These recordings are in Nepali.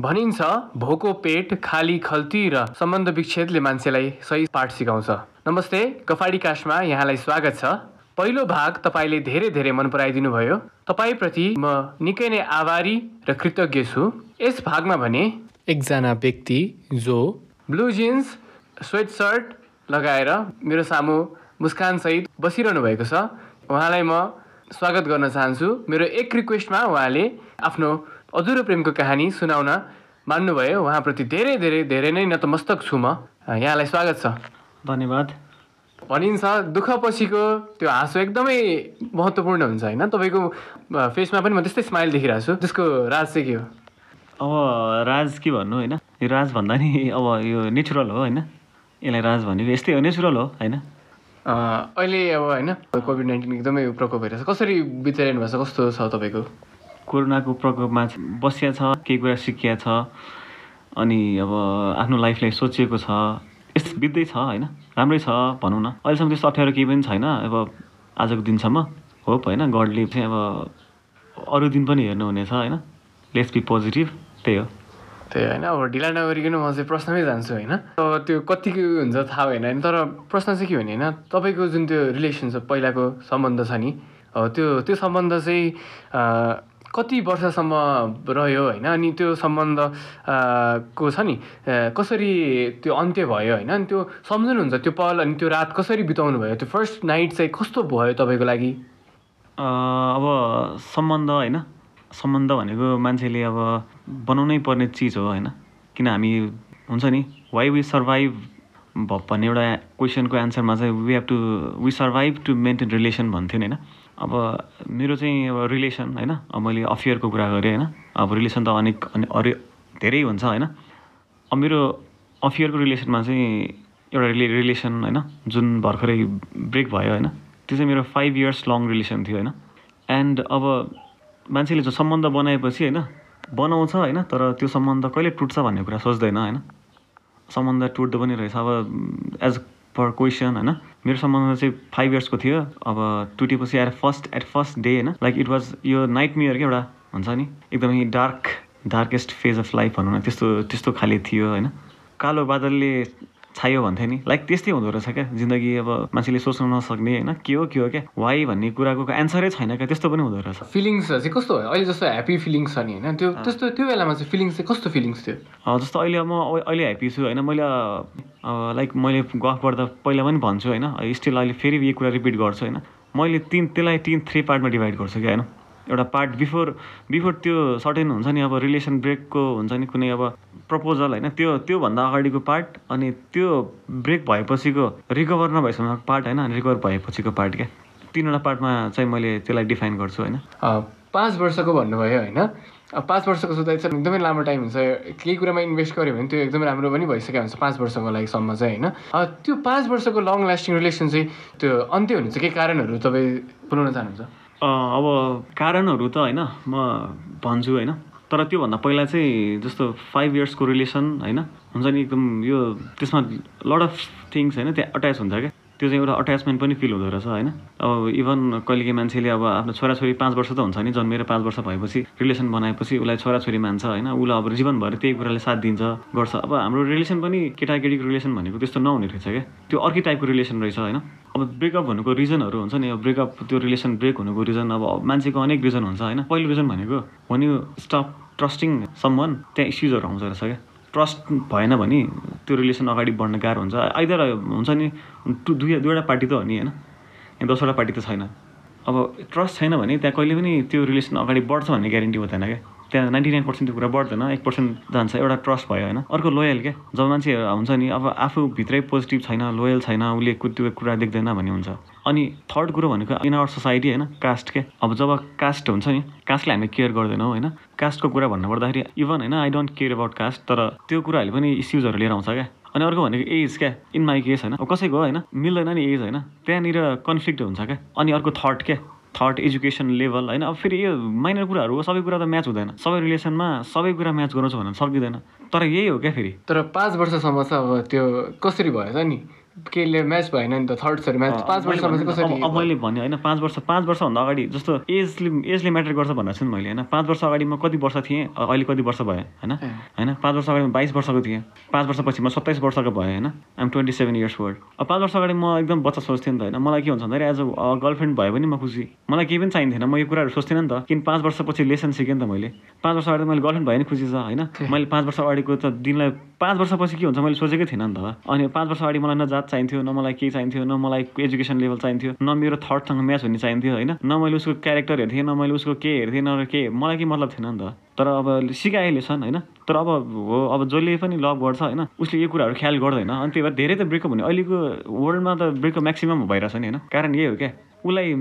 भनिन्छ भोको पेट खाली खल्ती र सम्बन्ध विच्छेदले मान्छेलाई सही पाठ सिकाउँछ। नमस्ते कफाडी काशमा यहाँलाई स्वागत छ। पहिलो भाग तपाईँले धेरै धेरै मन पराइदिनु भयो। तपाईँप्रति म निकै नै आभारी र कृतज्ञ छु। यस भागमा भने एकजना व्यक्ति जो ब्लु जिन्स स्वेट सर्ट लगाएर मेरो सामु मुस्कानसहित बसिरहनु भएको छ। उहाँलाई म स्वागत गर्न चाहन्छु। मेरो एक रिक्वेस्टमा उहाँले आफ्नो अधुरो प्रेमको कहानी सुनाउन मान्नुभयो। उहाँप्रति धेरै धेरै धेरै नै नतमस्तक छु म। यहाँलाई स्वागत छ। धन्यवाद। भनिन्छ दुःख पछिको त्यो हाँसो एकदमै महत्त्वपूर्ण हुन्छ होइन? तपाईँको फेसमा पनि म त्यस्तै स्माइल देखिरहेको छु। त्यसको राज चाहिँ के हो? अब राज के भन्नु होइन? यो राज भन्दा नि अब यो नेचुरल हो होइन? यसलाई राज भनेको यस्तै हो नेचुरल हो होइन? अहिले अब होइन? कोभिड नाइन्टिन एकदमै प्रकोप भइरहेछ। कसरी बिताइरहनु भएको छ? कस्तो छ तपाईँको? कोरोनाको प्रकोपमा बसिया छ केही कुरा सिकिया छ अनि अब आफ्नो लाइफलाई सोचिएको छ। यस्तो बित्दै छ होइन? राम्रै छ भनौँ न। अहिलेसम्म त्यस्तो अप्ठ्यारो केही पनि छैन। अब आजको दिनसम्म होप होइन? गडले चाहिँ अब अरू दिन पनि हेर्नुहुनेछ होइन? लेट्स बी पोजिटिभ त्यही हो। त्यही होइन। अब ढिला नगरिकन म चाहिँ प्रश्नमै जान्छु होइन? अब त्यो कतिको हुन्छ थाहा भएन होइन? तर प्रश्न चाहिँ के भने होइन? तपाईँको जुन त्यो रिलेसन छ पहिलाको सम्बन्ध छ नि त्यो त्यो सम्बन्ध चाहिँ कति वर्षसम्म रह्यो होइन? अनि त्यो सम्बन्ध को छ नि? कसरी त्यो अन्त्य भयो होइन? अनि त्यो सम्झनुहुन्छ त्यो पल अनि त्यो रात कसरी बिताउनु भयो त्यो फर्स्ट नाइट चाहिँ कस्तो भयो तपाईँको लागि? अब सम्बन्ध होइन? सम्बन्ध भनेको मान्छेले अब बनाउनै पर्ने चिज हो होइन? किन हामी हुन्छ नि? वाइ वी सर्भाइभ भन्ने एउटा क्वेसनको एन्सरमा चाहिँ we have to we survive to maintain relation भन्थ्यो नि होइन? अब मेरो चाहिँ अब रिलेसन होइन मैले अफियरको कुरा गरेँ होइन अब रिलेसन त अनेक अनि अरू धेरै हुन्छ होइन। अब मेरो अफियरको रिलेसनमा चाहिँ एउटा रिले रिलेसन होइन जुन भर्खरै ब्रेक भयो होइन त्यो चाहिँ मेरो फाइभ इयर्स लङ रिलेसन थियो होइन। एन्ड अब मान्छेले जो सम्बन्ध बनाएपछि होइन बनाउँछ होइन तर त्यो सम्बन्ध कहिले टुट्छ भन्ने कुरा सोच्दैन होइन। सम्बन्ध टुट्दो पनि रहेछ। अब एज पर क्वेसन होइन? मेरो सम्बन्ध चाहिँ फाइभ इयर्सको थियो। अब टुटेपछि at first at first day होइन? लाइक इट वाज यो नाइट मियर क्या एउटा हुन्छ नि? एकदमै dark darkest phase of life भनौँ न त्यस्तो त्यस्तो खाले थियो होइन? कालो बादलले छायो भन्थ्यो नि। लाइक त्यस्तै हुँदो रहेछ क्या। जिन्दगी अब मान्छेले सोच्न नसक्ने होइन? के हो के हो क्या? वाइ भन्ने कुराको एन्सरै छैन क्या। त्यस्तो पनि हुँदो रहेछ। फिलिङ्स चाहिँ कस्तो भयो? अहिले जस्तो ह्याप्पी फिलिङ्स छ नि होइन? त्यो त्यस्तो त्यो बेलामा चाहिँ फिलिङ्स चाहिँ कस्तो फिलिङ्स थियो? जस्तो अहिले म अब अहिले ह्याप्पी छु होइन? मैले अँ, लाइक मैले गफ गर्दा पहिला पनि भन्छु होइन? स्टिल अहिले फेरि यही कुरा रिपिट गर्छु होइन? मैले तिन त्यसलाई तिन थ्री पार्टमा डिभाइड गर्छु क्या होइन? एउटा पार्ट बिफोर बिफोर त्यो सर्टेन हुन्छ नि अब रिलेसन ब्रेकको हुन्छ नि कुनै अब प्रपोजल होइन त्यो त्योभन्दा अगाडिको पार्ट अनि त्यो ब्रेक भएपछिको रिकभर नभएसम्म पार्ट होइन अनि रिकभर भएपछिको पार्ट क्या। तिनवटा पार्टमा चाहिँ मैले त्यसलाई डिफाइन गर्छु होइन। पाँच वर्षको भन्नुभयो होइन। अब पाँच वर्षको सोच्दा चाहिँ एकदमै लामो टाइम हुन्छ। केही कुरामा इन्भेस्ट गऱ्यो भने त्यो एकदमै राम्रो पनि भइसकेको हुन्छ पाँच वर्षको लागि सम्म चाहिँ होइन। त्यो पाँच वर्षको लङ लास्टिङ रिलेसन चाहिँ त्यो अन्त्य हुने चाहिँ केही कारणहरू तपाईँ बोलाउन चाहनुहुन्छ? अब कारणहरू त होइन म भन्छु होइन। तर त्योभन्दा पहिला चाहिँ जस्तो फाइभ इयर्सको रिलेसन होइन हुन्छ नि एकदम यो त्यसमा लड अफ थिङ्स होइन त्यहाँ अट्याच हुन्छ क्या। त्यो चाहिँ एउटा अट्याचमेन्ट पनि फिल हुँदो रहेछ होइन? अब इभन कहिलेकाहीँ मान्छेले अब आफ्नो छोराछोरी पाँच वर्ष त हुन्छ नि जन्मेर पाँच वर्ष भएपछि रिलेसन बनाएपछि उसलाई छोराछोरी मान्छ होइन? उसलाई अब जीवनभर त्यही कुराले साथ दिन्छ गर्छ अब हाम्रो रिलेसन पनि केटाकेटीको रिलेसन भनेको त्यस्तो नहुने रहेछ क्या। त्यो अर्कै टाइपको रिलेसन रहेछ होइन? अब ब्रेकअप हुनुको रिजनहरू हुन्छ नि अब ब्रेकअप त्यो रिलेसन ब्रेक हुनुको रिजन अब मान्छेको अनेक रिजन हुन्छ होइन? पहिलो रिजन भनेको you स्टप ट्रस्टिङ समवन त्यहाँ इस्युजहरू आउँछ रहेछ क्या। ट्रस्ट भएन भने त्यो रिलेसन अगाडि बढ्न गाह्रो हुन्छ। आइदर हुन्छ नि दुई दुईवटा पार्टी त हो नि होइन? यहाँ दसवटा पार्टी त छैन। अब ट्रस्ट छैन भने त्यहाँ कहिले पनि त्यो रिलेसन अगाडि बढ्छ भन्ने ग्यारेन्टी हुँदैन क्या। त्यहाँ नाइन्टी नाइन पर्सेन्ट कुरा बढ्दैन एक पर्सेन्ट जान्छ एउटा ट्रस्ट भयो होइन। अर्को लोयल क्या जब मान्छे हुन्छ नि अब आफू भित्रै पोजिटिभ छैन लोयल छैन उसले त्यो कुरा देख्दैन भन्ने हुन्छ। अनि थर्ड कुरो भनेको इन आवर सोसाइटी होइन कास्ट के? अब जब कास्ट हुन्छ नि कास्टलाई हामी केयर गर्दैनौँ होइन। कास्टको कुरा भन्नु पर्दाखेरि इभन होइन I don't care about caste तर त्यो कुराहरूले पनि इस्युजहरू लिएर आउँछ क्या। अनि अर्को भनेको एज क्या इन माई केस होइन कसैको होइन मिल्दैन नि एज होइन। त्यहाँनिर कन्फ्लिक्ट हुन्छ क्या। अनि अर्को थर्ट क्या थर्ड एजुकेसन लेभल होइन? अब फेरि यो माइनर कुराहरू सबै कुरा त म्याच हुँदैन। सबै रिलेसनमा सबै कुरा म्याच गर्नु छ भने सकिँदैन। तर यही हो क्या फेरि? तर पाँच वर्षसम्म चाहिँ अब त्यो कसरी भएछ नि? केले म्याच भएन नि त? थर्ड्सहरू म्याच पाँच वर्षमा चाहिँ कसरी अब मैले भने होइन पाँच वर्ष पाँच वर्षभन्दा अगाडि जस्तो एजले एजले म्याटर गर्छ भनेर छु नि मैले होइन। पाँच वर्ष अगाडि म कति वर्ष थिएँ अहिले कति वर्ष भएँ होइन? होइन? पाँच वर्ष अगाडि म बाइस वर्षको थिएँ। पाँच वर्षपछि म सत्ताइस वर्षको भएँ होइन? I'm twenty seven years old अब पाँच वर्ष अगाडि म एकदम बच्चा सोच्थेँ नि त होइन? मलाई के हुन्छ भन्दाखेरि एज अ गर्लफ्रेन्ड भयो भने म खुसी। मलाई केही पनि चाहिँदैन म यो कुराहरू सोच्थिनँ नि त। किन पाँच वर्षपछि लेसन सिकेँ नि त मैले। पाँच वर्ष अगाडि मैले गर्लफ्रेन्ड भयो भने खुसी छ होइन? मैले पाँच वर्ष अगाडिको त दिनलाई पाँच वर्षपछि के हुन्छ मैले सोचेकै थिइनँ नि त। अनि पाँच वर्ष अगाडि मलाई न चाहिन्थ्यो न मलाई केही चाहिन्थ्यो न मलाई एजुकेसन लेभल चाहिन्थ्यो न मेरो थर्डसँग म्याच हुने चाहिन्थ्यो होइन? न मैले उसको क्यारेक्टर हेर्थेँ न मैले उसको के हेर्थेँ न के मलाई के मतलब थिएन नि त। तर अब सिकाएले छन् होइन? तर अब हो अब जसले पनि लभ गर्छ होइन? उसले यो कुराहरू ख्याल गर्दैन। अनि त्यही भएर धेरै त ब्रेकअप हुने। अहिलेको वर्ल्डमा त ब्रेकअप म्याक्सिमम् भइरहेछ नि होइन? कारण यही हो क्या? उसलाई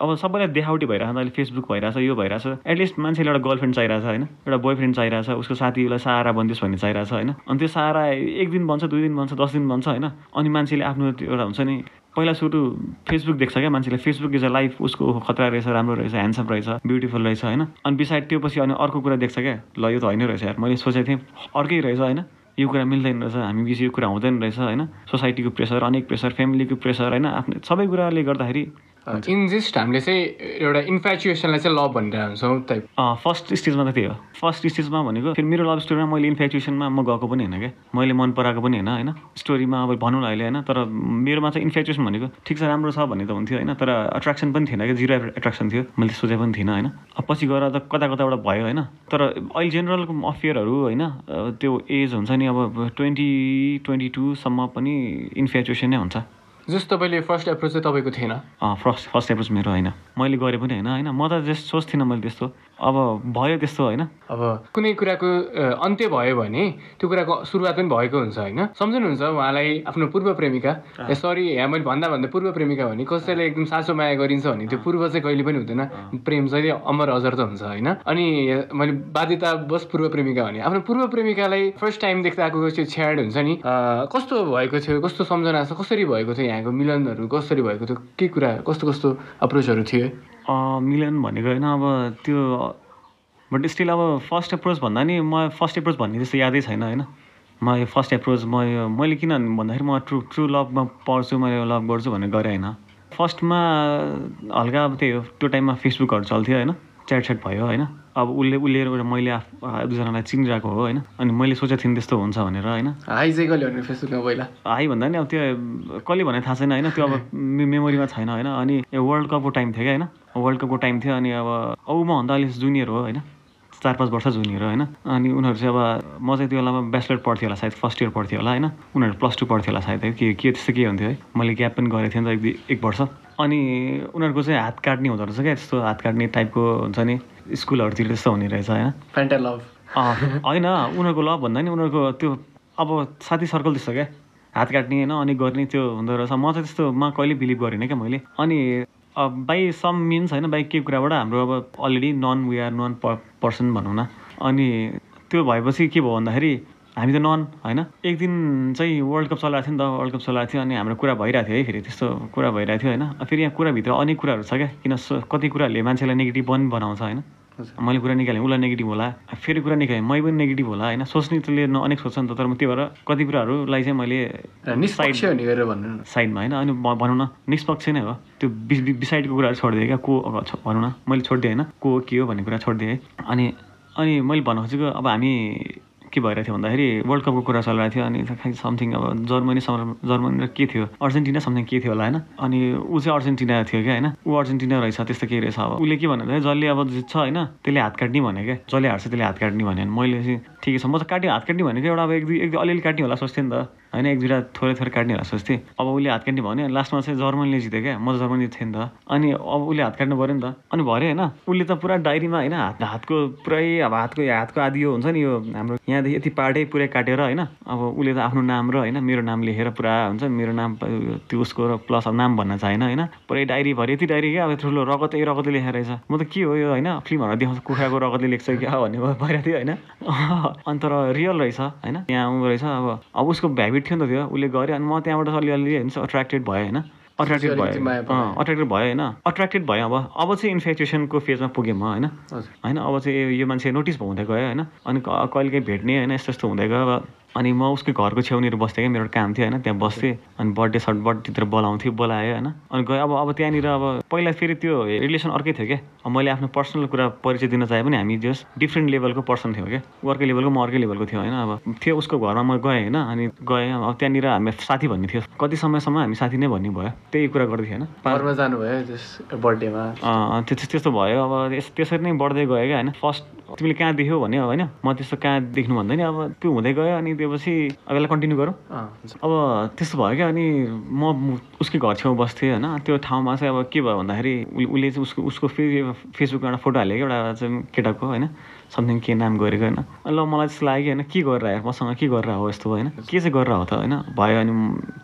अब सबैलाई देखावटी भइरहेछ अहिले फेसबुक भइरहेछ यो भइरहेछ। एटलिस्ट मान्छेले एउटा गर्लफ्रेन्ड चाहिरहेछ होइन? एउटा बोय फ्रेन्ड चाहिरहेछ उसको साथीलाई सहारा बनिदियोस् भन्ने चाहिरहेछ होइन? अनि त्यो सहारा एक दिन बन्छ दुई दिन बन्छ दस दिन बन्छ होइन? अनि मान्छेले आफ्नो एउटा हुन्छ नि पहिला सुरु फेसबुक देख्छ क्या मान्छेले। फेसबुक इज अ लाइफ उसको खतरा रहेछ राम्रो रहेछ ह्यान्डसम रहेछ ब्युटिफुल रहेछ होइन? अनि बिसाइड त्यो पछि अनि अर्को कुरा देख्छ क्या ल यो त होइन रहेछ यार मैले सोचेको थिएँ। अर्कै रहेछ होइन? यो कुरा मिल्दैन रहेछ हामी बिच यो कुरा हुँदैन रहेछ होइन? सोसाइटीको प्रेसर अनेक प्रेसर फ्यामिलीको प्रेसर होइन? आफ्नो सबै कुराले गर्दाखेरि इन जस्ट हामीले चाहिँ एउटा इन्फ्याचुएसनलाई चाहिँ लभ भनेर हुन्छौँ टाइप फर्स्ट स्टेजमा त त्यही हो फर्स्ट स्टेजमा भनेको फेरि मेरो लभ स्टोरीमा मैले इन्फ्याचुएसनमा म गएको पनि होइन क्या। मैले मन पराएको पनि होइन होइन। स्टोरीमा अब भनौँ न अहिले होइन। तर मेरोमा चाहिँ इन्फ्याचुएसन भनेको ठिक छ राम्रो छ भन्ने त हुन्थ्यो होइन। तर अट्र्याक्सन पनि थिएन क्या। जिरो एट्र्याक्सन थियो। मैले सोचे पनि थिइनँ होइन। अब पछि गएर त कता कताबाट भयो होइन। तर अहिले जेनरलको अफेयरहरू होइन त्यो एज हुन्छ नि अब ट्वेन्टी ट्वेन्टी टूसम्म पनि इन्फ्याचुएसन नै हुन्छ। जस्तो तपाईँले फर्स्ट एप्रोच चाहिँ तपाईँको थिएन? फर्स्ट फर्स्ट एप्रोच मेरो होइन। मैले गरेँ पनि होइन। होइन म त जस्ट सोच्थिनँ मैले त्यस्तो। अब भयो त्यस्तो होइन। अब कुनै कुराको अन्त्य भयो भने त्यो कुराको सुरुवात पनि भएको हुन्छ होइन। सम्झनुहुन्छ उहाँलाई आफ्नो पूर्व प्रेमिका? सरी यहाँ मैले भन्दा भन्दा पूर्व प्रेमिका भने कसैले एकदम साँचो माया गरिन्छ भने त्यो पूर्व चाहिँ कहिले पनि हुँदैन। प्रेम चाहिँ अमर अजर त हुन्छ होइन। अनि मैले बाध्यता बस पूर्व प्रेमिका भने। आफ्नो पूर्व प्रेमिकालाई फर्स्ट टाइम देख्दाको त्यो छ्याड हुन्छ नि। कस्तो भएको थियो? कस्तो सम्झना छ? कसरी भएको थियो यहाँको मिलनहरू? कसरी भएको थियो? के कुरा? कस्तो कस्तो अप्रोचहरू थियो मिलन भनेको होइन अब त्यो बट स्टिल अब फर्स्ट एप्रोच भन्दा नि म फर्स्ट एप्रोच भन्ने जस्तो यादै छैन होइन। म यो फर्स्ट एप्रोच म यो मैले किन भन्दाखेरि म ट्रु ट्रु लभमा पढ्छु मैले लभ गर्छु भनेर गरेँ होइन। फर्स्टमा हल्का अब त्यही हो त्यो टाइममा फेसबुकहरू चल्थ्यो होइन च्याट च्याट भयो होइन। अब उसले उसले एउटा मैले आफ दुईजनालाई चिनिरहेको हो होइन अनि मैले सोचेको थिएँ त्यस्तो हुन्छ भनेर होइन। हाई चाहिँ कहिले भने फेसबुकमा पहिला? हाई भन्दा नि अब त्यो कसले भने थाहा छैन होइन त्यो अब मेमोरीमा छैन होइन अनि यो वर्ल्ड कपको टाइम थियो क्या होइन। वर्ल्ड कपको टाइम थियो अनि अब औ मभन्दा अलिक जुनियर हो होइन? चार पाँच वर्ष जुनियर हो होइन? अनि उनीहरू चाहिँ अब म चाहिँ त्यो बेलामा ब्याचलर पढ्थेँ होला सायद फर्स्ट इयर पढ्थेँ होला होइन? उनीहरू प्लस टू पढ्थ्यो होला सायद है? के के त्यस्तो के हुन्थ्यो है? मैले ग्याप पनि गरेको थिएँ नि त एक एक वर्ष। अनि उनीहरूको चाहिँ हात काट्ने हुँदो रहेछ क्या त्यस्तो हात काट्ने टाइपको हुन्छ नि? स्कुलहरूतिर त्यस्तो हुने रहेछ होइन? फ्यान्टा लभ होइन उनीहरूको लभ भन्दा नि उनीहरूको त्यो अब साथी सर्कल त्यस्तो क्या। हात काट्ने होइन? अनि गर्ने त्यो हुँदो रहेछ। म चाहिँ त्यस्तोमा कहिले बिलिभ गरिनँ क्या मैले। अनि बाई सम मिन्स होइन बाई के कुराबाट हाम्रो अब already none we are none person भनौँ न। अनि त्यो भएपछि के भयो भन्दाखेरि हामी त नन होइन। एक दिन चाहिँ वर्ल्ड कप चलाएको थियो नि त वर्ल्ड कप चलाएको थियो अनि हाम्रो कुरा भइरहेको थियो है फेरि त्यस्तो कुरा भइरहेको थियो होइन। फेरि यहाँ कुराभित्र अनेक कुराहरू छ क्या किन कति कुराहरूले मान्छेलाई नेगेटिभ पनि बनाउँछ होइन। मैले कुरा निकालेँ उसलाई नेगेटिभ होला। फेरि कुरा निकालेँ मै पनि नेगेटिभ होला होइन? सोच्ने त्यसले न अनेक सोच्छ नि त तर म त्यो भएर कति कुराहरूलाई चाहिँ मैले साइडमा होइन? अनि भनौँ न निष्पक्ष नै हो। त्यो बिसाइडको कुराहरू छोडिदिएँ क्या को भनौँ न मैले छोडिदिएँ होइन? को के हो भन्ने कुरा छोडिदिएँ। है अनि अनि मैले भन्न खोजेको अब हामी के भइरहेको थियो भन्दाखेरि वर्ल्ड कपको कुरा चलिरहेको थियो अनि खै समथिङ अब जर्मनी जर्मनी र के थियो? अर्जेन्टिना समथिङ के थियो होला होइन? अनि ऊ चाहिँ अर्जेन्टिना थियो क्या होइन? ऊ अर्जेन्टिना रहेछ त्यस्तो केही रहेछ अब। उसले के भन्यो भने जसले अब जित्छ होइन? त्यसले हात काट्ने भने क्या। जसले हार्छ त्यसले हात काट्ने भने मैले चाहिँ ठिकै छ म त काट्यो हात काट्ने भनेको एउटा अब एक दुई एक अलिअलि काट्ने होला सोच्थेँ नि त। होइन एक दुईवटा थोरै थोरै काट्ने होला सोच्थेँ। अब उसले हात काट्ने भन्यो लास्टमा चाहिँ जर्मनीले जित्यो क्या म त जर्मनी थिएँ नि त। अनि अब उसले हात काट्नु पऱ्यो नि त। अनि भरे होइन उसले त पुरा डायरीमा होइन हात हातको पुरै अब हातको हातको आदि यो हुन्छ नि यो हाम्रो यहाँदेखि यति पार्टै पुरै काटेर होइन अब उसले त आफ्नो नाम र होइन मेरो नाम लेखेर पुरा हुन्छ मेरो नाम त्यो उसको र प्लस अब नाम भन्न चाहेन होइन पुरै डायरी भरे। यति डायरी क्या अब ठुलो रगतै रगतै लेखेर रहेछ। म त के हो यो होइन फिल्महरू देखाउँछ कुखुराको रगतले लेख्छ क्या भन्ने भइरहेको थियो होइन। अनि तर रियल रहेछ होइन। त्यहाँ ऊ रहेछ अब अब उसको भ्याबिट थियो नि त त्यो। उसले गर्यो अनि म त्यहाँबाट अलिअलि हुन्छ अट्र्याक्टेड भयो होइन? अट्र्याक्टेड भयो अट्र्याक्टेड भयो होइन? अट्र्याक्टेड भयो अब। अब चाहिँ इन्फेक्चुएसनको फेजमा पुगेँ म होइन? होइन? अब चाहिँ यो मान्छे नोटिस हुँदै गयो होइन? अनि क- कहिले काहीँ भेट्ने होइन? यस्तो यस्तो हुँदै गयो। अब अनि म उसको घरको छेउनिर बस्थेँ क्या मेरो काम थियो होइन त्यहाँ बस्थेँ। अनि बर्थडे सर्ट बर्थडेतिर बोलाउँथ्यो बोलायो होइन। अनि गएँ अब अब त्यहाँनिर अब पहिला फेरि त्यो रिलेसन अर्कै थियो क्या। अब मैले आफ्नो पर्सनल कुरा परिचय दिन चाहे पनि हामी जस्ट डिफ्रेन्ट लेभलको पर्सन थियौँ क्या। ऊ अर्कै लेभलको म अर्कै लेभलको थियो होइन अब थियो उसको घरमा म गएँ होइन अनि गएँ। अब त्यहाँनिर हामी साथी भन्ने थियो। कति समयसम्म हामी साथी नै भन्ने भयो। त्यही कुरा गर्दै थियो होइन जानुभयो बर्थडेमा? त्यस्तो त्यस्तो भयो। अब यस- त्यसरी नै बढ्दै गयो क्या होइन। फर्स्ट तिमीले कहाँ देख्यौ भन्यो होइन। म त्यस्तो कहाँ देख्नु भन्दैन अब त्यो हुँदै गयो अनि त्यसपछि अब यसलाई कन्टिन्यू गरौँ अब त्यस्तो भयो क्या अनि म उसकै घर छेउ बस्थेँ होइन। त्यो ठाउँमा चाहिँ अब के भयो भन्दाखेरि उसले चाहिँ उसको उसको फे फेसबुकमा एउटा फोटो हाल्यो क्या एउटा चाहिँ केटाको होइन। समथिङ के नाम गरेको होइन। ल मलाई त्यस्तो लाग्यो होइन के गरेर आयो? मसँग के गरेर हो यस्तो होइन? के चाहिँ गरेर हो त होइन? भयो अनि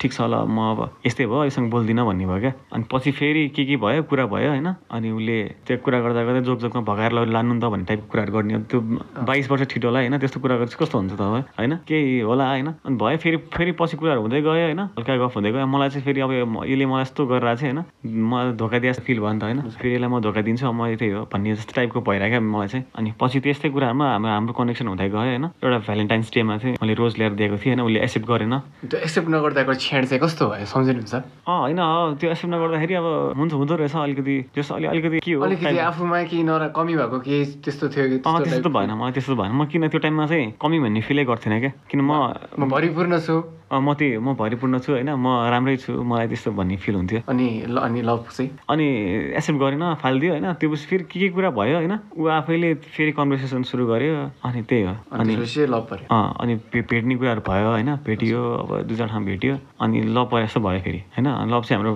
ठिक छ ल म अब यस्तै भयो योसँग बोल्दिनँ भन्ने भयो क्या। अनि पछि फेरि के के भयो? कुरा भयो होइन। अनि उसले त्यो कुरा गर्दा गर्दै जोक जोकमा भगाएर लानु नि त भन्ने टाइपको कुराहरू गर्ने त्यो बाइस वर्ष ठिटोलाई होइन त्यस्तो कुरा गरेर चाहिँ कस्तो हुन्छ त अब होइन? केही होला होइन। अनि भयो फेरि फेरि पछि कुराहरू हुँदै गयो होइन हल्का गफ हुँदै गयो। मलाई चाहिँ फेरि अब यसले मलाई यस्तो गरेर चाहिँ होइन मलाई धोका दिए जस्तो फिल भयो नि त होइन। फेरि यसलाई म धोका दिन्छु म त्यही हो भन्ने जस्तो टाइपको भइरहेको क्या मलाई चाहिँ। अनि पछि त्यस्तै कुराहरूमा हाम्रो हाम्रो कनेक्सन हुँदै गयो होइन? एउटा भ्यालेन्टाइन्स डेमा चाहिँ मैले रोज ल्याएर दिएको थिएँ होइन उसले एक्सेप्ट गरेन। त्यो एक्सेप्ट नगर्दाको छेड चाहिँ कस्तो भयो? सम्झिनुहुन्छ? अँ होइन त्यो एक्सेप्ट नगर्दाखेरि अब हुन्छ हुँदो रहेछ अलिकति। त्यस्तो अलि अलिकति के हो अलिकति आफूमा केही नरा कमी भएको केही त्यस्तो थियो अँ त्यस्तो भएन मलाई त्यस्तो भएन। म किन त्यो टाइममा चाहिँ कमी भन्ने फिलै गर्थेन क्या? किन म भरिपूर्ण छु। म त्यही म भरिपूर्ण छु होइन? म राम्रै छु मलाई त्यस्तो भन्ने फिल हुन्थ्यो। अनि अनि लभ चाहिँ अनि एक्सेप्ट गरेन फालिदियो होइन? त्यो पछि फेरि के के कुरा भयो होइन? ऊ आफैले फेरि कन्भर्सेसन सुरु गर्यो अनि त्यही हो। अनि लभ पऱ्यो अनि भेट्ने कुराहरू भयो होइन? भेटियो अब दुई चार ठाउँ भेट्यो अनि लभ परे जस्तो भयो फेरि होइन? लभ चाहिँ हाम्रो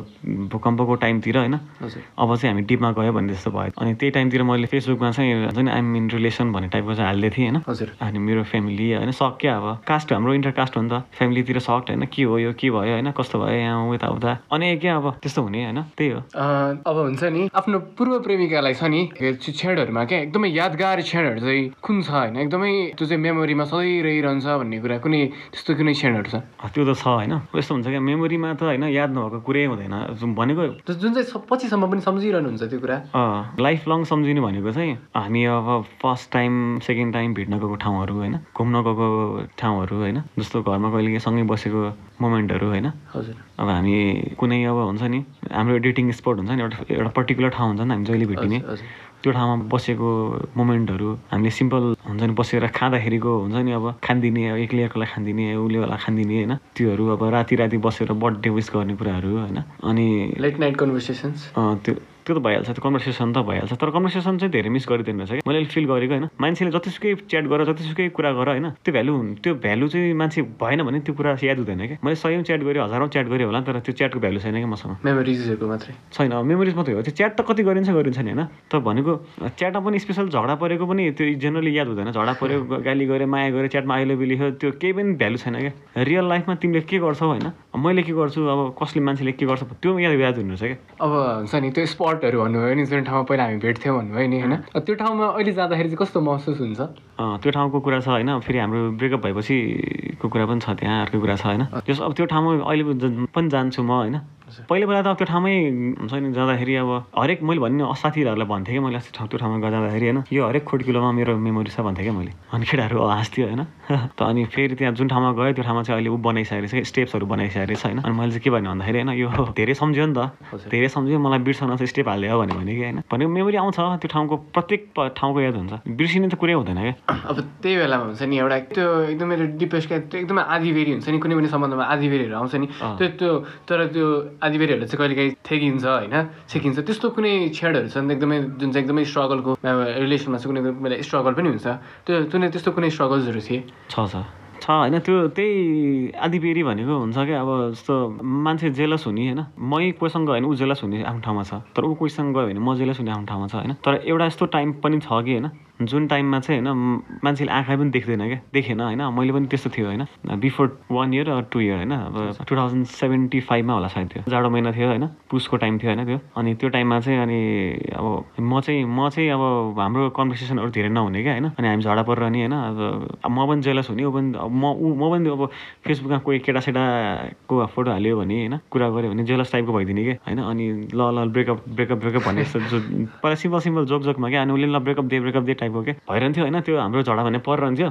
भूकम्पको टाइमतिर होइन? अब चाहिँ हामी डिपमा गयो भन्ने जस्तो भयो। अनि त्यही टाइमतिर मैले फेसबुकमा चाहिँ हुन्छ नि आइम इन रिलेसन भन्ने टाइपको चाहिँ हालिदिएको थिएँ होइन? हजुर। अनि मेरो फ्यामिली होइन? सक क्या अब। कास्ट हाम्रो इन्टर कास्ट हो नि त। फ्यामिलीतिर सक्ट होइन के हो यो के भयो होइन कस्तो भयो यहाँ यता उता अनि क्या अब त्यस्तो हुने होइन त्यही हो। अब हुन्छ नि आफ्नो पूर्व प्रेमिकालाई छ नि क्षणहरूमा क्या एकदमै यादगार क्षणहरू चाहिँ कुन छ होइन एकदमै त्यो चाहिँ मेमोरीमा सधैँ रहिरहन्छ भन्ने कुरा कुनै त्यस्तो कुनै क्षणहरू छ? त्यो त छ होइन। यस्तो हुन्छ क्या मेमोरीमा त होइन याद नभएको कुरै हुँदैन। जुन- भनेको जुन चाहिँ पछिसम्म पनि सम्झिरहनुहुन्छ त्यो कुरा? लाइफ लङ सम्झिनु भनेको चाहिँ हामी अब फर्स्ट टाइम सेकेन्ड टाइम भेट्न गएको ठाउँहरू होइन घुम्न गएको ठाउँहरू होइन जस्तो घरमा कहिले सँगै बसेको मोमेन्टहरू होइन? हजुर। अब हामी कुनै अब हुन्छ नि हाम्रो डेटिङ स्पट हुन्छ नि एउटा एउटा पर्टिकुलर ठाउँ हुन्छ नि हामी जहिले भेटिने। त्यो ठाउँमा बसेको मोमेन्टहरू हामीले सिम्पल हुन्छ नि बसेर खाँदाखेरिको हुन्छ नि अब खानिदिने एक्लै खानिदिने उसले होला खानिदिने होइन? त्योहरू अब राति राति बसेर बर्थडे विस गर्ने कुराहरू होइन? अनि लेट नाइट कन्भर्सेसन्स त्यो त्यो त भइहाल्छ त्यो कन्भर्सेसन त भइहाल्छ। तर कन्भर्सेसन चाहिँ धेरै मिस गरिदिनु रहेछ कि मैले फिल गरेको होइन। मान्छेले जतिसुकै च्याट गर जतिसुकै कुरा गर होइन त्यो भ्यालु त्यो भ्यालु चाहिँ मान्छे भएन भने त्यो कुरा याद हुँदैन क्या। मैले सयौँ च्याट गरेँ हजारौँ च्याट गरेँ होला तर त्यो च्याटको भ्यालु छैन क्या मसँग। मेमोरिजहरूको मात्रै। छैन मेमोरिज मात्रै हो। त्यो च्याट त कति गरिन्छ गरिन्छ नि होइन। तर भनेको च्याटमा पनि स्पेसल झगडा परेको पनि त्यो जेनरली याद हुँदैन। झगडा पऱ्यो गाली गऱ्यो माया गऱ्यो च्याटमा अहिले लेख्यो त्यो केही पनि भ्यालु छैन क्या। रियल लाइफमा तिमीले के गर्छौ होइन? मैले के गर्छु? अब कसले मान्छेले के गर्छ? त्यो याद याद हुनु रहेछ क्या। अब हुन्छ नि त्यो स्पटहरू भन्नुभयो नि जुन ठाउँमा पहिला हामी भेट्थ्यौँ भन्नुभयो नि होइन? त्यो ठाउँमा अहिले जाँदाखेरि चाहिँ कस्तो महसुस हुन्छ? त्यो ठाउँको कुरा छ होइन? फेरि हाम्रो ब्रेकअप भएपछिको कुरा पनि छ त्यहाँ अर्को कुरा छ होइन? त्यस अब त्यो ठाउँमा अहिले पनि जान्छु म होइन? पहिला पहिला त त्यो ठाउँमै हुन्छ नि जाँदाखेरि अब हरेक मैले भन्ने साथीहरूलाई भन्थेँ कि मैले अस्ति ठाउँ त्यो ठाउँमा जाँदाखेरि होइन यो हरेक खुड्किलोमा मेरो मेमोरी छ भन्थेँ क्या मैले। अनि केटाहरू हाँस्थ्यो होइन। त अनि फेरि त्यहाँ जुन ठाउँमा गयो त्यो ठाउँमा चाहिँ अहिले ऊ बनाइसकेको छ स्टेप्सहरू बनाइसकेको छ होइन। अनि मैले चाहिँ के भन्यो भन्दाखेरि होइन यो धेरै सम्झ्यो नि त। धेरै सम्झ्यो मलाई बिर्सन चाहिँ स्टेप भन्यो भने कि होइन। भनेको मेमोरी आउँछ त्यो ठाउँको प्रत्येक ठाउँको याद हुन्छ। बिर्सिने त कुरै हुँदैन क्या। अब त्यही बेलामा हुन्छ नि एउटा त्यो एकदमै डिप्रेस क्या त्यो एकदमै आधीबेरी हुन्छ नि कुनै पनि सम्बन्धमा आधीबेरीहरू आउँछ नि। त्यो त्यो तर त्यो आधीबेरीहरूले चाहिँ कहिलेकाहीँ ठेकिन्छ होइन छेकिन्छ। त्यस्तो कुनै छेडहरू छन् एकदमै जुन चाहिँ एकदमै स्ट्रगलको रिलेसनमा चाहिँ कुनै कुनै स्ट्रगल पनि हुन्छ। त्यो कुनै त्यस्तो कुनै स्ट्रगल्सहरू थिए? छ छ। छ होइन त्यो त्यही आधिबेरी भनेको हुन्छ क्या। अब जस्तो मान्छे जेलस हुने होइन मै कोहीसँग गयो भने ऊ जेलस हुने आफ्नो ठाउँमा छ। तर ऊ कोहीसँग गयो भने म जेलस हुने आफ्नो ठाउँमा छ होइन। तर एउटा यस्तो टाइम पनि छ कि होइन जुन टाइममा चाहिँ होइन मान्छेले आँखा पनि देख्दैन क्या। देखेन होइन मैले पनि त्यस्तो थियो होइन। Before one year two year होइन अब टु थाउजन्ड सेभेन्टी फाइभमा होला सायद त्यो। जाडो महिना थियो होइन पुसको टाइम थियो होइन त्यो। अनि त्यो टाइममा चाहिँ अनि अब म चाहिँ म चाहिँ अब हाम्रो कन्भर्सेसनहरू धेरै नहुने क्या होइन। अनि हामी झगडा परेर नि होइन अब म पनि जेलस हुने ऊ पनि अब म ऊ म पनि अब फेसबुकमा कोही केटासेटाको फोटो हाल्यो भने होइन कुरा गऱ्यो भने जेलस टाइपको भइदिने क्या होइन। अनि ल ल ब्रेकअप ब्रेकअप ब्रेकअप भन्ने जस्तो पहिला सिम्पल सिम्पल जोक जोकमा क्या। अनि उसले ल ब्रेकअप दे ब्रेकअप दे टाइपको के भइरहन्थ्यो होइन? त्यो हाम्रो झगडा भने परिरहन्थ्यो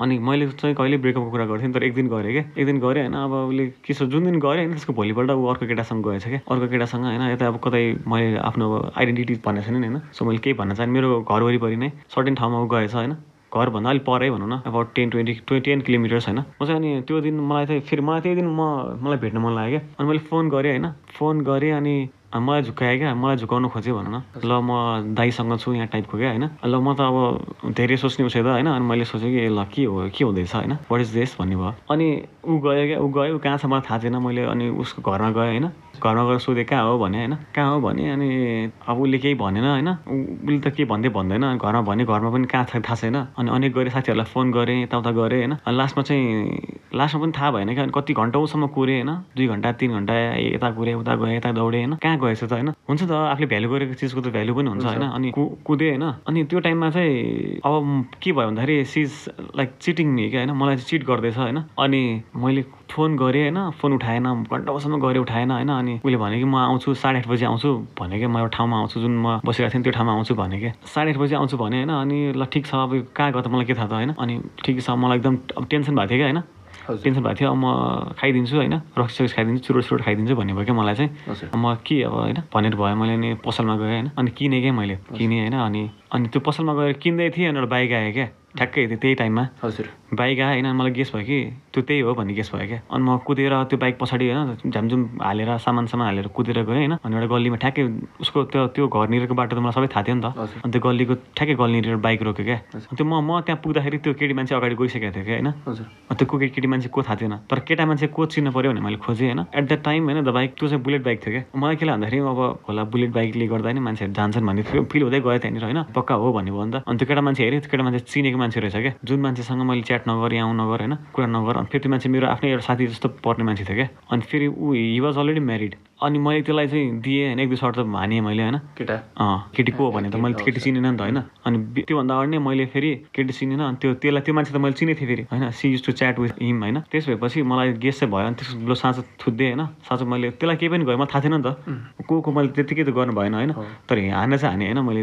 अनि मैले चाहिँ कहिले ब्रेकअपको कुरा गर्थेँ तर एक दिन गरेँ क्या एक दिन गरेँ होइन? अब उसले के छ जुन दिन गरेँ होइन? त्यसको भोलिपल्ट ऊ अर्को केटासँग गएछ क्या अर्को केटासँग होइन? यता अब कतै मैले आफ्नो आइडेन्टिटी भनेको छैन नि होइन? सो मैले केही भन्न चाहेँ मेरो घर वरिपरि नै सर्टेन ठाउँमा ऊ गएछ होइन? घरभन्दा अलिक परै भनौँ न। अब ten twenty twenty ten kilometres होइन? म चाहिँ अनि त्यो दिन मलाई चाहिँ फेरि मलाई त्यही दिन म मलाई भेट्न मन लाग्यो क्या अनि मैले फोन गरेँ होइन? फोन गरेँ अनि मलाई झुक्काएँ क्या? मलाई झुकाउनु खोजेँ भनौँ न। ल म दाईसँग छु यहाँ टाइपको क्या होइन? ल म त अब धेरै सोच्ने उसै त होइन? अनि मैले सोचेँ कि ल के हो के हुँदैछ होइन? वाट इज दिस भन्ने भयो। अनि ऊ गयो क्या ऊ गयो कहाँ छ मलाई थाहा थिएन मैले अनि उसको घरमा गएँ होइन? घरमा गएर सोधेँ कहाँ हो? भने होइन। कहाँ हो? भने अनि अब उसले केही भनेन होइन। उसले त केही भन्दै भन्दैन। अनि घरमा भने घरमा पनि कहाँ छ थाहा छैन। अनि अनेक गरेँ साथीहरूलाई फोन गरेँ यताउता गरेँ होइन। अनि लास्टमा चाहिँ लास्टमा पनि थाहा भएन क्या अनि कति घन्टौँसम्म कुरेँ होइन। दुई घन्टा तिन घन्टा यता कुरेँ उता गएँ यता दौडेँ होइन। कहाँ गएछ त होइन। हुन्छ त आफूले भ्यालु गरेको चिजको त भ्यालु पनि हुन्छ होइन। अनि कुदेँ होइन। अनि त्यो टाइममा चाहिँ अब के भयो भन्दाखेरि सिज लाइक चिटिङ मी क्या होइन। मलाई चाहिँ चिट गर्दैछ होइन। अनि मैले फोन गरेँ होइन फोन उठाएन घन्टासम्म गरेँ उठाएन होइन अनि उसले भने कि म आउँछु साढे आठ बजी आउँछु भने क्या म एउटा ठाउँमा आउँछु जुन म बसिरहेको थिएँ नि त्यो ठाउँमा आउँछु भने क्या साढे आठ बजी आउँछु भने होइन अनि ल ठिक छ अब कहाँ त मलाई के थाहा त होइन अनि ठिक छ मलाई एकदम अब टेन्सन भएको थियो क्या होइन। टेन्सन भएको थियो अब म खाइदिन्छु होइन रक्सी सक्सी खाइदिन्छु चुरोट सुरोट खाइदिन्छु भन्ने भयो क्या मलाई चाहिँ। म के अब होइन भनेर भयो मैले अनि पसलमा गएँ होइन अनि किनेँ क्या मैले किनेँ होइन अनि अनि त्यो पसलमा गएर किन्दै थिएँ अनि एउटा बाइक आयो क्या। ठ्याक्कै त्यो त्यही टाइममा। हजुर। बाइक आयो होइन मलाई गेस भयो कि? त्यो त्यही हो भन्ने गेस भयो क्या। अनि म कुदेर त्यो बाइक पछाडि होइन झ्यामझुम हालेर सामान सामान हालेर कुदेर गएँ होइन। अनि एउटा गल्लीमा ठ्याक्कै उसको त्यो त्यो घरनिरको बाटो त मलाई सबै थाहा थियो नि त। अनि त्यो गल्लीको ठ्याक्कै गल्लीनिर बाइक रोक्यो क्या। अनि त्यो म म त्यहाँ पुग्दाखेरि त्यो केटी मान्छे अगाडि गइसकेको थियो क्या होइन। त्यो को केटी मान्छे को थाहा थिएन। तर केटा मान्छे को चिन्न पऱ्यो भने मैले खोजेँ होइन। एट द टाइम होइन द बाइक त्यो चाहिँ बुलेट बाइक थियो क्या। मलाई के भन्दाखेरि अब होला बुलेट बाइकले गर्दा नि मान्छेहरू जान्छन् भन्ने फिल हुँदै गयो त्यहाँनिर होइन। पक्का हो भन्ने भयो नि त। अनि त्यो केटा मान्छे हेऱ्यो त्यो केटा मान्छे चिनेको मान्छे रहेछ क्या। जुन मान्छेसँग मैले च्याट नगर यहाँ नगर होइन? कुरा नगर। अनि फेरि त्यो मान्छे मेरो आफ्नै एउटा साथी जस्तो पर्ने मान्छे थियो क्या। अनि फेरि ऊ हि वाज अलरेडी म्यारिड अनि मैले त्यसलाई चाहिँ दिएँ होइन एक दुई सर्ट त हानेँ मैले होइन। केटा? अँ केटी को हो भने त मैले केटी चिनेन नि त होइन। अनि त्योभन्दा अगाडि नै मैले फेरि केटी चिनेन अनि त्यो त्यसलाई त्यो मान्छे त मैले चिनेको थिएँ फेरि होइन। She use to chat with him होइन। त्यस भएपछि मलाई गेस चाहिँ भयो अनि त्यसको साँचो थुत्दिएँ होइन। साँचो मैले त्यसलाई केही पनि गयो मलाई थाहा थिएन नि त। को को मैले त्यत्तिकै त गर्नु भएन होइन। तर हान्न चाहिँ हाने होइन मैले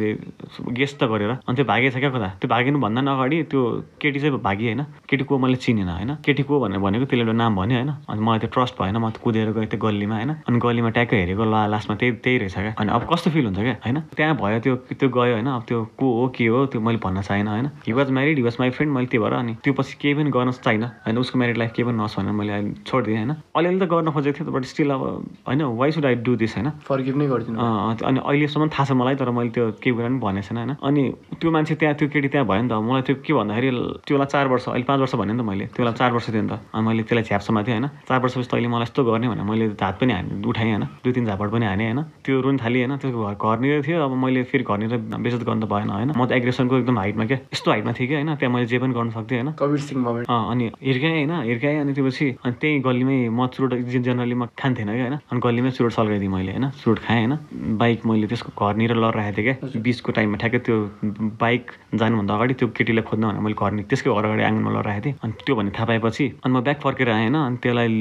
गेस त गरेर। अनि त्यो भागेछ क्या कता? त्यो भागिनु भन्दा पनि अगाडि त्यो केटी चाहिँ भागेँ होइन। केटी को मैले चिनेन होइन। केटी को भनेर भनेको त्यसले एउटा नाम भन्यो होइन। अनि मलाई त्यो ट्रस्ट भएन म कुदेर गएँ त्यो गल्लीमा होइन। अनि गल्लीमा ट्याक्कै हेरेको ला लास्टमा त्यही त्यही रहेछ क्या। अनि अब कस्तो फिल हुन्छ क्या? होइन? त्यहाँ भयो त्यो त्यो गयो होइन। अब त्यो को हो के हो त्यो मैले भन्न चाहेन होइन? He was married he was my friend मैले त्यो भएर अनि त्यो पछि केही पनि गर्न चाहिनँ होइन उसको म्यारिड लाइफ केही पनि नहोस् भनेर मैले अहिले छोडिदिएँ होइन? अलिअलि त गर्न खोजेको थिएँ बट स्टिल अब होइन why should I do this होइन? फर्गिभ नै गरिदिनु। अनि अहिलेसम्म थाहा छ मलाई तर मैले त्यो केही कुरा पनि भनेको छैन होइन? अनि त्यो मान्छे त्यहाँ त्यो केटी त्यहाँ भयो नि त। मलाई त्यो के भन्दाखेरि त्योलाई चार वर्ष अहिले पाँच वर्ष भन्यो नि त मैले। त्यसलाई चार वर्ष थियो नि त। अनि मैले त्यसलाई झ्याप्समा थिएँ होइन? चार वर्षपछि तैँले मलाई यस्तो गर्ने भने मैले हात पनि हाने उठाएँ। होइन। दुई तिन झापड पनि हानेँ होइन। त्यो रुन थालेँ होइन। त्यो घर घरनिर थियो। अब मैले फेरि घरनिर बेजत गर्नु त भएन होइन। म त एग्रेसनको एकदम हाइटमा क्या। यस्तो हाइटमा थिएँ कि होइन। त्यहाँ मैले जे पनि गर्न सक्थेँ होइन। कविर सिंह अनि हिर्काएँ होइन। हिर्काएँ अनि त्यसपछि अनि त्यही गल्लीमै म चुरोट जेनरली म खान्थेन क्या होइन। अनि गल्लीमै चुरोट सल्काइदिएँ मैले होइन। चुरोट खाएँ होइन। बाइक मैले त्यसको घरनिर लर राखेको थिएँ क्या। बिचको टाइममा ठ्याक्कै त्यो बाइक जानुभन्दा अगाडि त्यो केटीलाई खोज्न भनेर मैले घर त्यसकै घर अगाडि आँगनमा लर राखेको थिएँ। अनि त्यो भन्ने थाहा पाएपछि अनि म ब्याक फर्केर आएँ होइन। अनि त्यसलाई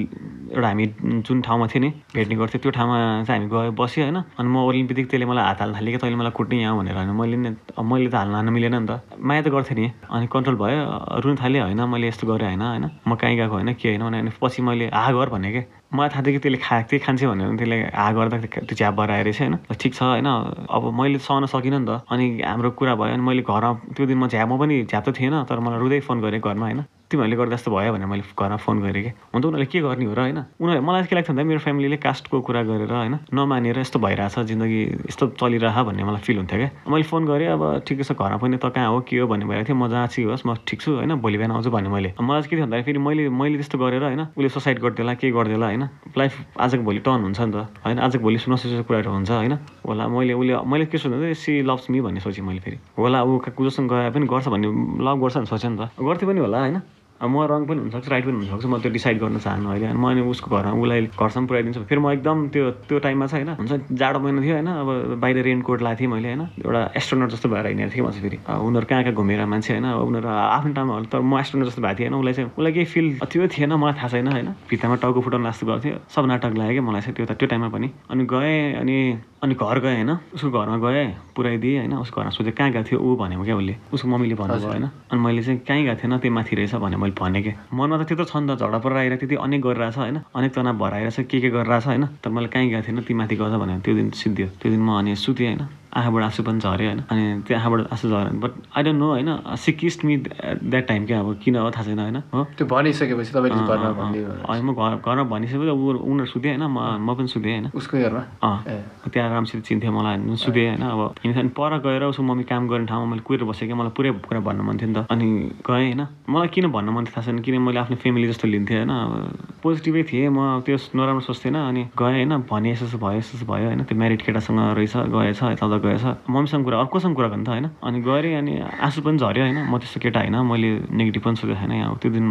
एउटा हामी जुन ठाउँमा थियो नि भेट्ने गर्थ्यो। त्यो ठाउँमा चाहिँ हामी गयो बस्यो होइन। अनि म बित्तिकै त्यसले मलाई हात हाल्न थालेँ कि तैँले मलाई कुट्ने यहाँ भनेर होइन मैले नि मैले त हाल्न हाल्न मिलेन नि त। माया त गर्थेँ नि। अनि कन्ट्रोल भयो रुन थालेँ होइन मैले यस्तो गरेँ होइन होइन। म कहीँ गएको होइन के होइन भने पछि मैले हा गर भने क्या मलाई थाहा थियो कि त्यसले खा त्यही खान्छ भनेर त्यसले हा गर्दा त्यो झ्याप भएर आएर चाहिँ होइन। ठिक छ होइन अब मैले सहन सकिनँ नि त। अनि हाम्रो कुरा भयो अनि मैले घरमा त्यो दिन म झ्यापमा पनि झ्याप त थिएन तर मलाई रुँदै फोन गरेँ घरमा होइन। तिमीहरूले गर्दा जस्तो भयो भनेर मैले घरमा फोन गरेँ कि। हुन उनीहरूले के गर्ने हो र होइन? उनीहरूले मलाई के लाग्छ भन्दा मेरो फ्यामिलीले कास्टको कुरा गरेर होइन नमानेर यस्तो भइरहेछ जिन्दगी यस्तो चलिरह भन्ने मलाई फिल हुन्थ्यो क्या। मैले फोन गरेँ अब ठिकै छ घरमा पनि त कहाँ हो के हो भन्ने भइरहेको थियो। म जहाँ चाहिँ होस् म ठिक छु होइन? भोलि बिहान आउँछु भने मैले। मलाई चाहिँ के थियो भन्दाखेरि फेरि मैले मैले त्यस्तो गरेर होइन उसले सुसाइड गरिदिएला के गरिदिएला होइन? लाइफ आजको भोलि टर्न हुन्छ नि त होइन? आजको भोलि नसोचेको कुराहरू हुन्छ होइन? होला मैले उसले मैले के सोध्नु सी लभ्स मी भन्ने सोचेँ मैले फेरि। होला ऊ कुजोसँग गए पनि गर्छ भन्ने लभ गर्छ भने सोचेँ नि त। गर्थ्यो पनि होला होइन? अब म रङ पनि हुनसक्छ राइट पनि हुनसक्छ म त्यो डिसाइड गर्न चाहनु अहिले। अनि म अनि उसको घरमा उसलाई घरसम्म पुऱ्याइदिन्छु। फेरि म एकदम त्यो त्यो टाइममा चाहिँ होइन हुन्छ जाडो महिना थियो होइन अब बाहिर रेनकोट लगाएको थिएँ मैले होइन एउटा एस्ट्रोनट जस्तो भएर हिँडेको थिएँ चाहिँ फेरि। उनीहरू कहाँ कहाँ घुमेर मान्छे होइन उनीहरू आफ्नो होला तर म एस्ट्रोनट जस्तो भएको थिएँ होइन उसलाई चाहिँ उसलाई केही फिल त्यो थिएन मलाई थाहा छैन होइन। भित्तामा टाउको फुटाउनु जस्तो गर्थ्यो सब नाटक लाग्यो क्या मलाई चाहिँ त्यो त त्यो टाइममा पनि। अनि गएँ अनि अनि घर गएँ होइन? उसको घरमा गएँ पुऱ्याइदिएँ होइन? उसको घरमा सोधेँ कहाँ गएको थियो ऊ? भन्यो क्या उसले। उसको मम्मीले भन्नुभयो होइन? अनि मैले चाहिँ कहीँ गएको थिएन त्यो माथि रहेछ भने मैले भनेँ कि। मनमा त त्यत्रो छ नि त झगडा परेर आइरहेको त्यति अनेक गरिरहेछ होइन? अनेक तनाव भएर आइरहेछ के के गरिरहेछ होइन? तर मैले कहीँ गएको थिएन ती माथि गएछ भने त्यो दिन सिद्धियो। त्यो दिन म अनि सुतेँ होइन? आँखाबाट आँसु पनि झऱ्यो होइन। अनि त्यो आँखाबाट आँसु झऱ्यो बट आई डोन्ट नो होइन she kissed me that time क्या अब किन हो थाहा छैन होइन हो। त्यो भनिसकेपछि तपाईँले म घर घरमा भनिसकेपछि ऊ उनीहरू सुतेँ होइन म म पनि सुतेँ होइन। उसको घरमा? अँ। त्यहाँ राम्ररी चिन्थ्यो मलाई सुतेँ होइन अब अनि पर गएर उसको मम्मी काम गर्ने ठाउँमा मैले कुरेर बसेँ क्या मलाई पुरै कुरा भन्न मन थियो नि त। अनि गएँ होइन मलाई किन भन्न मन थियो थाहा छैन किन मैले आफ्नो फ्यामिली जस्तो लिन्थेँ होइन अब पोजिटिभै थिएँ म त्यो नराम्रो सोच्थेन अनि गएँ होइन भने यसो यसो भयो यसो यसो भयो होइन त्यो म्यारिड केटासँग रहेछ गएछ यताउता गएछ मम्मीसँग कुरा अर्कोसँग कुरा गर्नु त होइन। अनि गएँ अनि आँसु पनि झऱ्यो होइन। म त्यस्तो केटा होइन मैले नेगेटिभ पनि सोचेको छैन। अब त्यो दिन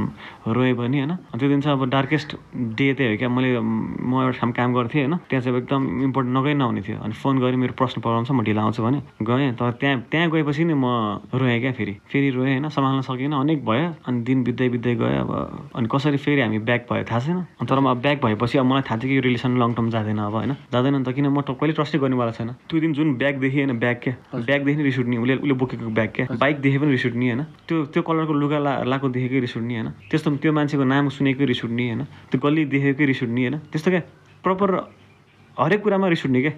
रोएँ पनि होइन। त्यो दिन चाहिँ अब डार्केस्ट डे त्यही हो क्या। मैले म एउटा ठाउँ काम गर्थेँ होइन। त्यहाँ चाहिँ एकदम इम्पोर्टेन्ट नगइ नहुने थियो। अनि फोन गरेँ मेरो पर्सनल प्रब्लम म ढिलो आउँछु भने गएँ। तर त्यहाँ त्यहाँ गएपछि नि म रोएँ क्या फेरि। फेरि रोएँ होइन सम्हाल्न सकिनँ। अनेक भयो। अनि दिन बित्दै बित्दै गयो अब। अनि कसरी फेरि हामी ब्याक भयो थाहा छैन। तर म ब्याक भएपछि अब मलाई थाहा थियो कि यो रिलेसन लङ टर्म जाँदैन अब होइन। जाँदैन त। किन म कहिले ट्रस्टै गर्नेवाला छैन। त्यो दिन जुन ब्याग देखेँ होइन ब्याग क्या ब्यागदेखि नै रिस उठ्ने उसले उसले बोकेको ब्याग क्या बाइक देखे पनि रिस उठ्ने होइन। त्यो त्यो कलरको लुगा ला लाएको देखेकै रिस उठ्ने होइन। त्यस्तो त्यो मान्छेको नाम सुनेकै रिस उठ्ने होइन। त्यो गल्ली देखेकै रिस उठ्ने होइन। त्यस्तो क्या प्रपर हरेक कुरामा रिस उठ्ने क्या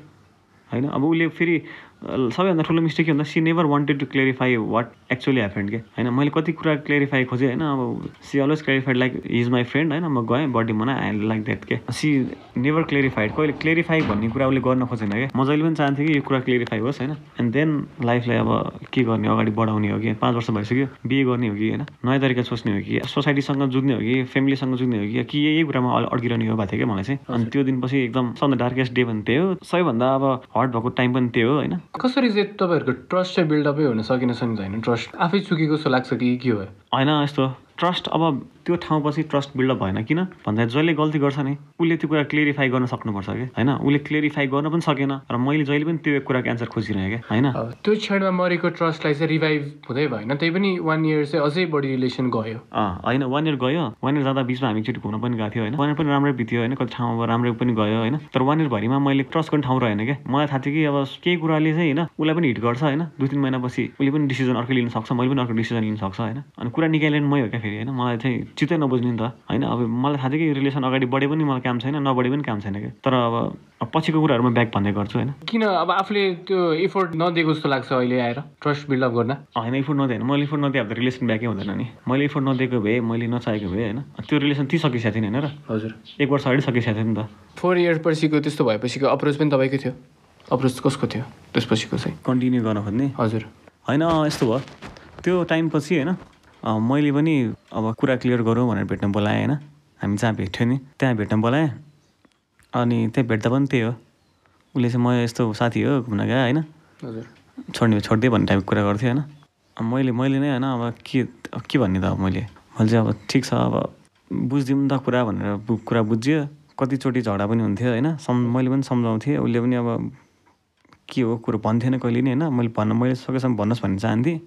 होइन। अब उसले फेरि सबैभन्दा ठुलो मिस्टेक के भन्दा she never wanted to clarify what actually happened के? होइन मैले कति कुरा क्लियरिफाई खोजेँ होइन अब she always clarified like is my friend होइन म गएँ बर्थडे मना आई लाइक द्याट के? सी नेभर क्लियरिफाइड कहिले क्लियरिफाई भन्ने कुरा उसले गर्न खोजेन क्या म जहिले पनि चाहन्थेँ कि यो कुरा क्लियरिफाई होस् होइन? एन्ड देन लाइफलाई अब के गर्ने अगाडि बढाउने हो कि? पाँच वर्ष भइसक्यो बिहे गर्ने हो कि होइन? नयाँ तरिका सोच्ने हो कि सोसाइटीसँग जुझ्ने हो कि फ्यामिलीसँग जुझ्ने हो कि कि यही कुरामा अड्किरहने हो भएको थियो क्या मलाई चाहिँ। अनि त्यो दिनपछि एकदम सबभन्दा डार्केस्ट डे पनि त्यही हो। सबैभन्दा अब हर्ट भएको टाइम पनि त्यही हो होइन? कसरी चाहिँ तपाईँहरूको ट्रस्ट चाहिँ बिल्डअपै हुन सकेन सकिन्छ होइन? ट्रस्ट आफै चुकेको जस्तो लाग्छ कि के हो? होइन यस्तो ट्रस्ट अब त्यो ठाउँपछि ट्रस्ट बिल्डअप भएन। किन? भन्दा जसले गल्ती गर्छ नि उसले त्यो कुरा क्लियरिफाई गर्न सक्नुपर्छ कि? होइन? उसले क्लियरिफाई गर्न पनि सकेन र मैले जहिले पनि त्यो कुराको एन्सर खोजिरहेँ क्या होइन? त्यो क्षणमा मरेको ट्रस्टलाई चाहिँ रिभाइभ हुँदै भएन। त्यही पनि वान इयर चाहिँ अझै बढी रिलेसन गयो। अँ होइन वान इयर गयो। वान इयर जाँदा बिचमा हामी एकचोटि घुम्न पनि गएको थियो होइन? वान इयर पनि राम्रै बित्यो होइन? कति ठाउँमा राम्रै पनि गयो होइन? तर वान इयरभरिमा मैले ट्रस्ट गर्ने ठाउँ रहेन क्या मलाई थाहा थियो कि अब केही कुराले चाहिँ होइन उसलाई पनि हिट गर्छ होइन? दुई तिन महिनापछि उसले पनि डिसिजन अर्कै लिन सक्छ मैले पनि अर्को डिसिजन लिन सक्छ होइन? अनि कुरा निकाल्ने मै हो क्या। फेरि होइन मलाई चाहिँ चित्तै नबुझ्ने नि त। होइन अब मलाई थाहा थियो कि रिलेसन अगाडि बढे पनि मलाई काम छैन नबढे पनि काम छैन क्या तर अब पछिको कुराहरू म ब्याक भन्ने गर्छु होइन। किन? अब आफूले त्यो एफोर्ट नदिएको जस्तो लाग्छ अहिले आएर ट्रस्ट बिल्डअप गर्न। होइन इफोर्ट नदिएन। मैले इफोर्ट नदिए त रिलेसन ब्याकै हुँदैन नि। मैले इफोर्ट नदिएको भए मैले नचाहेको भए होइन। त्यो रिलेसन ती सकिसकेको थिएन होइन र। हजुर। एक वर्ष अगाडि सकिसकेको थियो नि त। फोर इयर पछिको त्यस्तो भएपछिको अप्रोच पनि तपाईँकै थियो। अप्रोच कसको थियो? त्यसपछिको चाहिँ। कन्टिन्यू गर्न खोज्ने? हजुर। होइन यस्तो भयो। त्यो टाइमपछि होइन मैले पनि अब कुरा क्लियर गरौँ भनेर भेट्न बोलाएँ होइन? हामी जहाँ भेट्थ्यो नि त्यहाँ भेट्न बोलाएँ। अनि त्यहाँ भेट्दा पनि त्यही हो। उसले चाहिँ म यस्तो साथी हो घुम्न गएँ होइन? छोड्ने भए छोडिदिए भन्ने टाइपको कुरा गर्थेँ होइन? मैले मैले नै होइन? अब के के भन्ने त अब मैले? मैले चाहिँ अब ठिक छ अब बुझिदिउँ त कुरा भनेर कुरा बुझ्यो। कतिचोटि झगडा पनि हुन्थ्यो होइन? सम् मैले पनि सम्झाउँथेँ। उसले पनि अब के हो कुरो भन्थेन कहिले नि होइन? मैले भन्न मैले सकेसम्म भन्नुहोस् भन्ने चाहन्थेँ।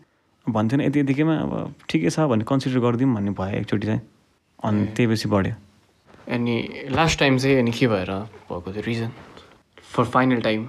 भन्थेन यति यतिकैमा अब ठिकै छ भने कन्सिडर गरिदिउँ भन्ने भयो एकचोटि चाहिँ। अनि त्यही पछि बढ्यो। अनि लास्ट टाइम चाहिँ अनि के भएर भएको थियो रिजन फर फाइनल टाइम